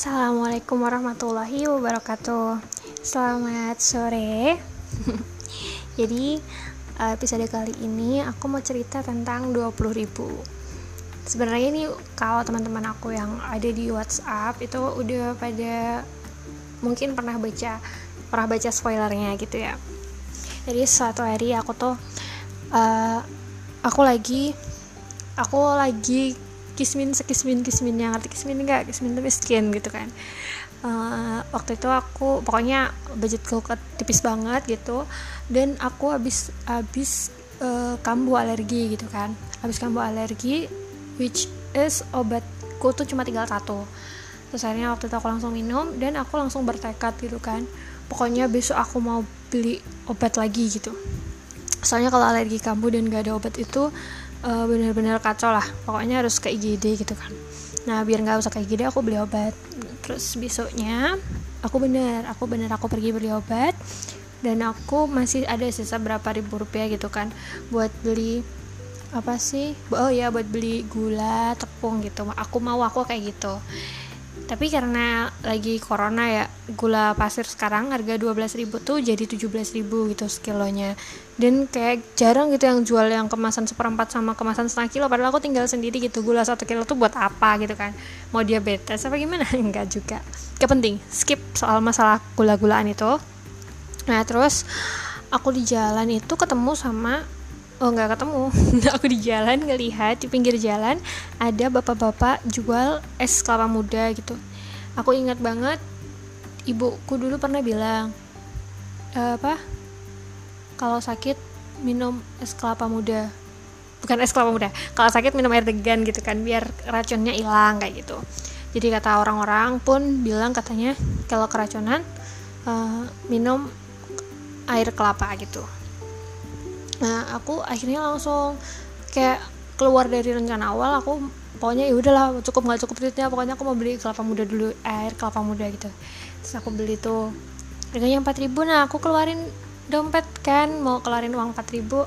Assalamualaikum warahmatullahi wabarakatuh. Selamat sore. Jadi episode kali ini aku mau cerita tentang 20 ribu. Sebenarnya ini kalau teman-teman aku yang ada di WhatsApp itu udah pada mungkin pernah baca pernah baca spoilernya gitu ya. Jadi suatu hari aku tuh uh, aku lagi aku lagi kismin sekismin kismin yang ngerti kismin enggak kismin itu miskin gitu kan. Uh, waktu itu aku pokoknya budgetku tipis banget gitu. Dan aku habis habis uh, kambuh alergi gitu kan. Habis kambuh alergi which is obatku tuh cuma tinggal satu. Terus akhirnya waktu itu aku langsung minum dan aku langsung bertekad gitu kan. Pokoknya besok aku mau beli obat lagi gitu. Soalnya kalau alergi kambuh dan gak ada obat itu uh, bener-bener kacau lah. Pokoknya harus ke IGD gitu kan. Nah biar nggak usah ke IGD aku beli obat. Terus besoknya aku bener aku bener aku pergi beli obat. Dan aku masih ada sisa berapa ribu rupiah gitu kan. Buat beli apa sih? Oh ya buat beli gula tepung gitu. Aku mau aku kayak gitu tapi karena lagi corona ya gula pasir sekarang harga 12.000 tuh jadi 17.000 gitu sekilonya. Dan kayak jarang gitu yang jual yang kemasan seperempat sama kemasan setengah kilo. Padahal aku tinggal sendiri gitu gula satu kilo tuh buat apa gitu kan? Mau diabetes apa gimana? Enggak juga. Gak penting. Skip soal masalah gula-gulaan itu. Nah terus aku di jalan itu ketemu sama oh nggak ketemu. Aku di jalan ngelihat di pinggir jalan ada bapak-bapak jual es kelapa muda gitu. Aku ingat banget ibuku dulu pernah bilang e, apa? Kalau sakit minum es kelapa muda. Bukan es kelapa muda kalau sakit minum air degan gitu kan biar racunnya hilang kayak gitu. Jadi kata orang-orang pun bilang katanya kalau keracunan uh, minum air kelapa gitu nah aku akhirnya langsung kayak keluar dari rencana awal aku pokoknya ya udahlah cukup nggak cukup duitnya pokoknya aku mau beli kelapa muda dulu air kelapa muda gitu. Terus aku beli tuh harganya empat ribu nah aku keluarin dompet kan mau keluarin uang empat ribu.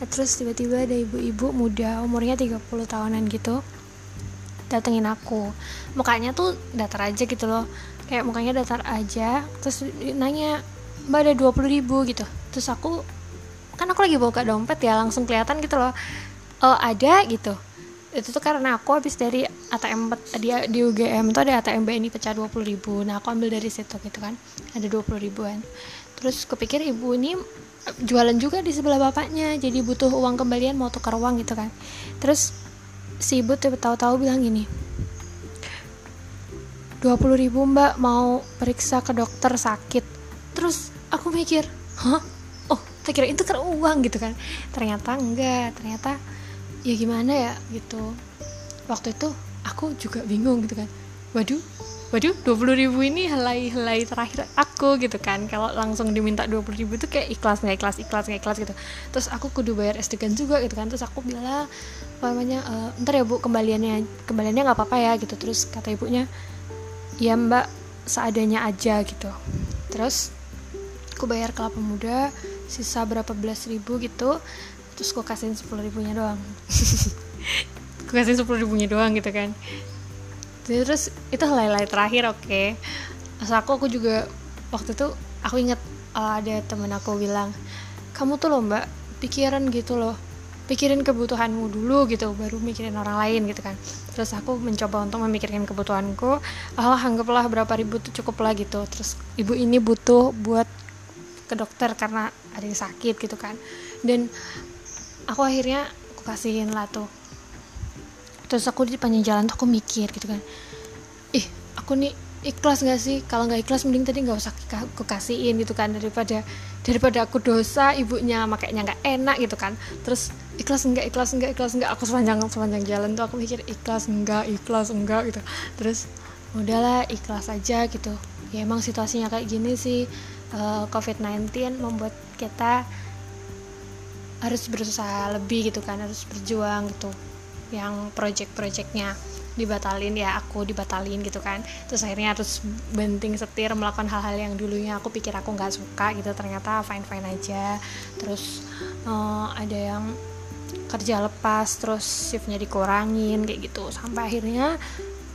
Nah, terus tiba-tiba ada ibu-ibu muda umurnya 30 tahunan gitu datengin aku. Mukanya tuh datar aja gitu loh kayak mukanya datar aja. Terus nanya mbak ada 20 ribu gitu. Terus aku aku lagi buka dompet ya langsung kelihatan gitu loh. Oh ada gitu. Itu tuh karena aku habis dari ATM dia di UGM tuh ada ATM BNI pecah 20 ribu. Nah aku ambil dari situ gitu kan. Ada 20 ribuan. Terus kepikir ibu ini jualan juga di sebelah bapaknya jadi butuh uang kembalian mau tukar uang gitu kan. Terus si ibu tuh tahu-tahu bilang gini 20 ribu mbak mau periksa ke dokter sakit. Terus aku mikir hah kita kira itu kan uang gitu kan. Ternyata enggak ternyata ya gimana ya gitu. Waktu itu aku juga bingung gitu kan. Waduh waduh 20 ribu ini helai-helai terakhir aku gitu kan. Kalau langsung diminta 20 ribu itu kayak ikhlas nggak ikhlas ikhlas nggak ikhlas gitu. Terus aku kudu bayar kan juga gitu kan. Terus aku bilang apa namanya e, ntar ya bu kembaliannya kembaliannya nggak apa-apa ya gitu. Terus kata ibunya ya mbak seadanya aja gitu. Terus aku bayar kelapa muda sisa berapa belas ribu gitu terus gue kasihin sepuluh ribunya doang. Gue kasihin sepuluh ribunya doang gitu kan. Terus itu helai-helai terakhir oke. Okay. Masa aku aku juga waktu itu aku inget uh, ada temen aku bilang kamu tuh loh mbak pikiran gitu loh. Pikirin kebutuhanmu dulu gitu baru mikirin orang lain gitu kan. Terus aku mencoba untuk memikirkan kebutuhanku. Allah anggaplah berapa ribu tuh cukup lah gitu. Terus ibu ini butuh buat ke dokter karena ada yang sakit gitu kan. Dan aku akhirnya aku kasihin lah tuh. Terus aku di panjang jalan tuh aku mikir gitu kan. Ih aku nih ikhlas gak sih? Kalau nggak ikhlas mending tadi nggak usah aku kasihin gitu kan. Daripada daripada aku dosa ibunya makanya nggak enak gitu kan. Terus ikhlas enggak ikhlas enggak ikhlas enggak aku sepanjang sepanjang jalan tuh aku mikir ikhlas enggak ikhlas enggak gitu. Terus udahlah ikhlas aja gitu ya emang situasinya kayak gini sih. Uh, eh, COVID-19 membuat kita harus berusaha lebih gitu kan harus berjuang gitu. Yang project-projectnya dibatalin ya aku dibatalin gitu kan. Terus akhirnya harus benting setir melakukan hal-hal yang dulunya aku pikir aku nggak suka gitu. Ternyata fine fine aja. Terus uh, ada yang kerja lepas terus shiftnya dikurangin kayak gitu. Sampai akhirnya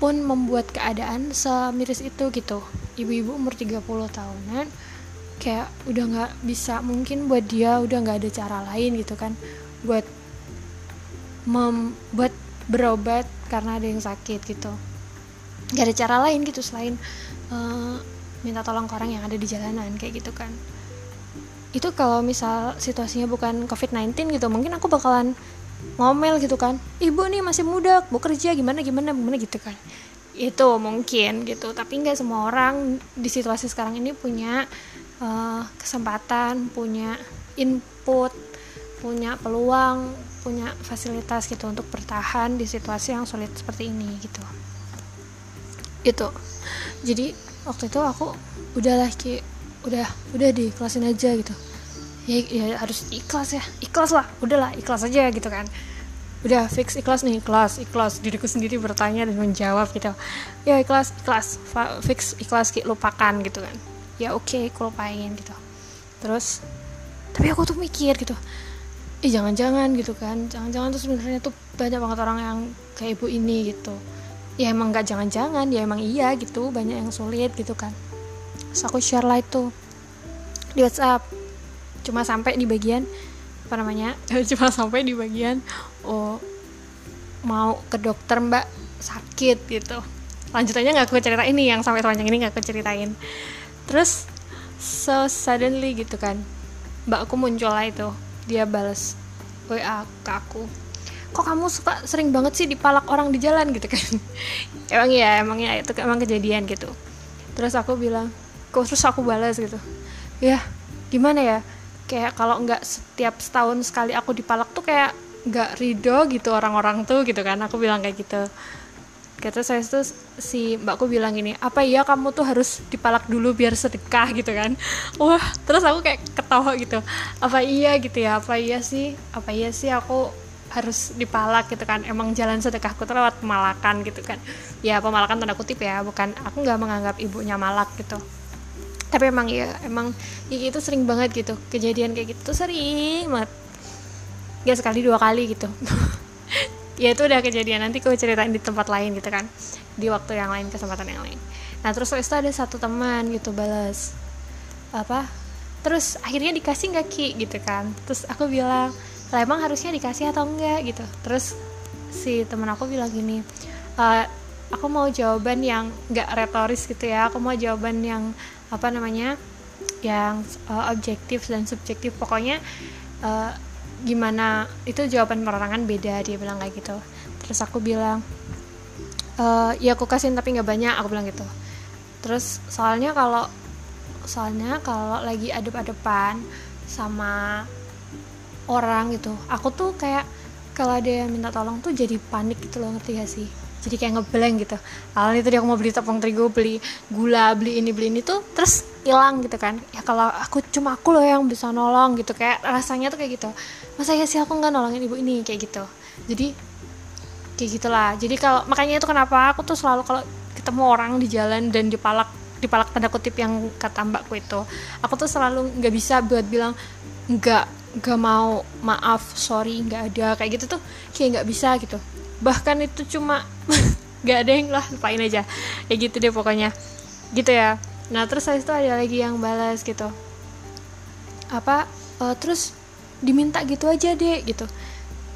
pun membuat keadaan semiris itu gitu. Ibu-ibu umur 30 tahunan kayak udah nggak bisa mungkin buat dia udah nggak ada cara lain gitu kan buat membuat berobat karena ada yang sakit gitu. Gak ada cara lain gitu selain uh, minta tolong ke orang yang ada di jalanan kayak gitu kan. Itu kalau misal situasinya bukan covid-19 gitu mungkin aku bakalan ngomel gitu kan. Ibu nih masih muda mau kerja gimana gimana gimana gitu kan. Itu mungkin gitu tapi nggak semua orang di situasi sekarang ini punya uh, kesempatan punya input punya peluang punya fasilitas gitu untuk bertahan di situasi yang sulit seperti ini gitu. Itu. Jadi waktu itu aku udahlah ki. Udah udah di kelasin aja gitu ya, ya harus ikhlas ya. Ikhlas lah. Udahlah ikhlas aja gitu kan. Udah fix ikhlas nih. Ikhlas ikhlas. Diriku sendiri bertanya dan menjawab gitu. Ya ikhlas ikhlas. Fix ikhlas ki lupakan gitu kan. Ya oke okay, aku lupain gitu. Terus tapi aku tuh mikir gitu. Eh jangan-jangan gitu kan. Jangan-jangan tuh sebenarnya tuh banyak banget orang yang kayak ibu ini gitu. Ya emang nggak jangan-jangan. Ya emang iya gitu. Banyak yang sulit gitu kan. Terus aku share lah itu di WhatsApp cuma sampai di bagian apa namanya? Cuma sampai di bagian oh mau ke dokter mbak sakit gitu. Lanjutannya nggak aku cerita ini yang sampai sepanjang ini nggak aku ceritain. Terus so suddenly gitu kan mbak aku muncul lah itu. Dia balas wa ke aku. Kok kamu suka sering banget sih dipalak orang di jalan gitu kan? Emang ya emang ya itu emang kejadian gitu. Terus aku bilang terus aku balas gitu. Ya gimana ya kayak kalau nggak setiap setahun sekali aku dipalak tuh kayak nggak ridho gitu orang-orang tuh gitu kan. Aku bilang kayak gitu. Kata saya tuh si mbakku bilang gini apa iya kamu tuh harus dipalak dulu biar sedekah gitu kan. Wah terus aku kayak ketawa gitu. Apa iya gitu ya? Apa iya sih? Apa iya sih aku harus dipalak gitu kan. Emang jalan sedekahku tuh lewat pemalakan gitu kan. Ya pemalakan tanda kutip ya bukan aku nggak menganggap ibunya malak gitu tapi emang ya emang ya itu sering banget gitu kejadian kayak gitu sering banget. Ya sekali dua kali gitu. Ya itu udah kejadian nanti aku ceritain di tempat lain gitu kan. Di waktu yang lain kesempatan yang lain. Nah terus itu ada satu teman gitu balas apa terus akhirnya dikasih nggak ki? Gitu kan. Terus aku bilang lah emang harusnya dikasih atau enggak gitu. Terus si teman aku bilang gini e, aku mau jawaban yang nggak retoris gitu ya. Aku mau jawaban yang apa namanya yang uh, objektif dan subjektif. Pokoknya uh, gimana itu jawaban perorangan beda dia bilang kayak gitu. Terus aku bilang uh, ya aku kasihin tapi nggak banyak. Aku bilang gitu. Terus soalnya kalau soalnya kalau lagi adep-adepan sama orang gitu aku tuh kayak kalau ada yang minta tolong tuh jadi panik gitu loh ngerti gak sih jadi kayak ngeblank gitu. Awalnya tadi aku mau beli tepung terigu beli gula beli ini beli ini tuh terus hilang gitu kan. Ya kalau aku cuma aku loh yang bisa nolong gitu. Kayak rasanya tuh kayak gitu. Masa ya sih aku nggak nolongin ibu ini kayak gitu. Jadi kayak gitulah. Jadi kalau makanya itu kenapa aku tuh selalu kalau ketemu orang di jalan dan dipalak dipalak tanda kutip yang kata mbakku itu aku tuh selalu nggak bisa buat bilang nggak nggak mau maaf sorry nggak ada kayak gitu tuh kayak nggak bisa gitu bahkan itu cuma nggak ada yang lah lupain aja. Ya gitu deh pokoknya. Gitu ya. Nah terus saya itu ada lagi yang balas gitu. Apa uh, terus diminta gitu aja deh gitu.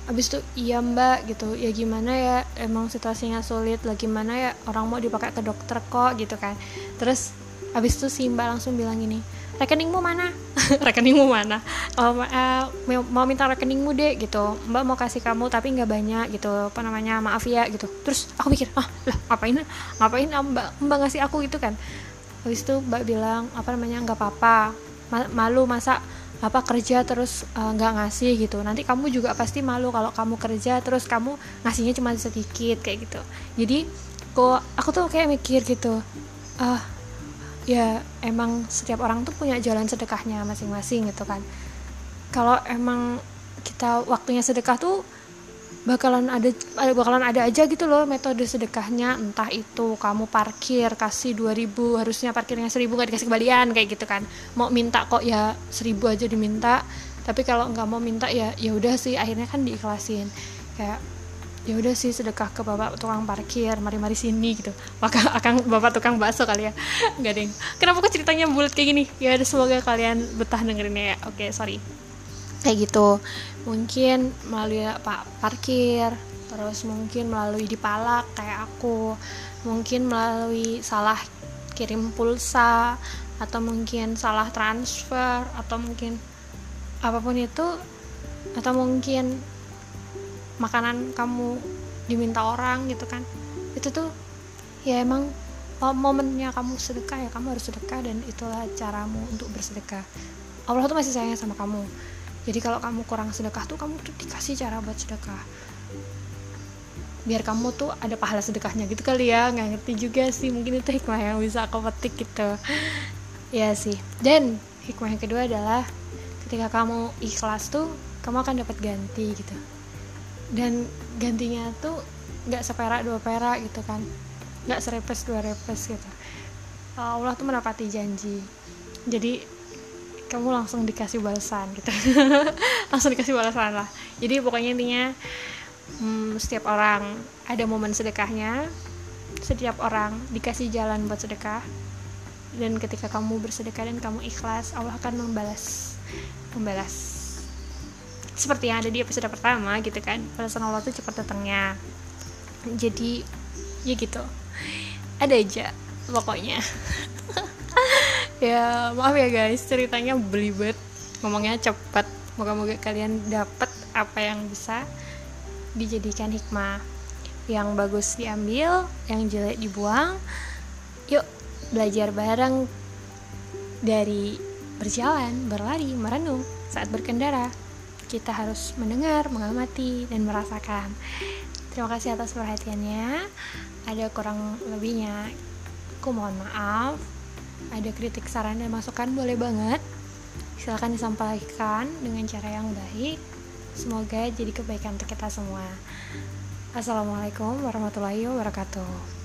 Abis itu iya mbak gitu. Ya gimana ya? Emang situasinya sulit. Lagi gimana ya? Orang mau dipakai ke dokter kok gitu kan. Terus abis itu si mbak langsung bilang gini rekeningmu mana? Rekeningmu mana? Oh, uh, mau minta rekeningmu deh gitu. Mbak mau kasih kamu tapi nggak banyak gitu. Apa namanya maaf ya gitu. Terus aku pikir ah lah ngapain ngapain mbak mbak ngasih aku gitu kan. Habis itu mbak bilang apa namanya nggak apa-apa. Malu masa apa kerja terus eh, nggak uh, ngasih gitu. Nanti kamu juga pasti malu kalau kamu kerja terus kamu ngasihnya cuma sedikit kayak gitu. Jadi kok aku tuh kayak mikir gitu ah uh, ya emang setiap orang tuh punya jalan sedekahnya masing-masing gitu kan. Kalau emang kita waktunya sedekah tuh bakalan ada bakalan ada aja gitu loh metode sedekahnya. Entah itu kamu parkir kasih 2000 harusnya parkirnya 1000 nggak dikasih kembalian kayak gitu kan. Mau minta kok ya 1000 aja diminta tapi kalau nggak mau minta ya ya udah sih akhirnya kan diikhlasin. Kayak ya udah sih sedekah ke bapak tukang parkir mari-mari sini gitu. Maka akan bapak tukang bakso kali ya. Nggak deh kenapa kok ceritanya bulat kayak gini? Ya udah semoga kalian betah dengerinnya ya. Oke sorry. Kayak gitu. Mungkin melalui pak parkir terus mungkin melalui dipalak kayak aku. Mungkin melalui salah kirim pulsa atau mungkin salah transfer atau mungkin apa pun itu atau mungkin makanan kamu diminta orang gitu kan. Itu tuh ya emang momennya kamu sedekah ya kamu harus sedekah dan itulah caramu untuk bersedekah. Allah tuh masih sayang sama kamu. Jadi kalau kamu kurang sedekah tuh kamu tuh dikasih cara buat sedekah. Biar kamu tuh ada pahala sedekahnya gitu kali ya nggak ngerti juga sih mungkin itu hikmah yang bisa aku petik gitu. Ya sih. Dan hikmah yang kedua adalah ketika kamu ikhlas tuh kamu akan dapat ganti gitu dan gantinya tuh nggak seperak dua perak gitu kan. Nggak serepes dua repes gitu. Allah tuh menepati janji. Jadi kamu langsung dikasih balasan gitu. Langsung dikasih balasan lah. Jadi pokoknya intinya hmm, setiap orang ada momen sedekahnya. Setiap orang dikasih jalan buat sedekah. Dan ketika kamu bersedekah dan kamu ikhlas Allah akan membalas membalas seperti yang ada di episode pertama gitu kan. Balasan Allah tuh cepat datangnya. Jadi ya gitu. Ada aja pokoknya. Ya maaf ya guys ceritanya belibet. Ngomongnya cepat. Moga-moga kalian dapat apa yang bisa dijadikan hikmah. Yang bagus diambil yang jelek dibuang. Yuk belajar bareng dari berjalan berlari merenung saat berkendara kita harus mendengar, mengamati, dan merasakan. Terima kasih atas perhatiannya. Ada kurang lebihnya, aku mohon maaf. Ada kritik, saran, dan masukan boleh banget. Silahkan disampaikan dengan cara yang baik. Semoga jadi kebaikan untuk kita semua. Assalamualaikum warahmatullahi wabarakatuh.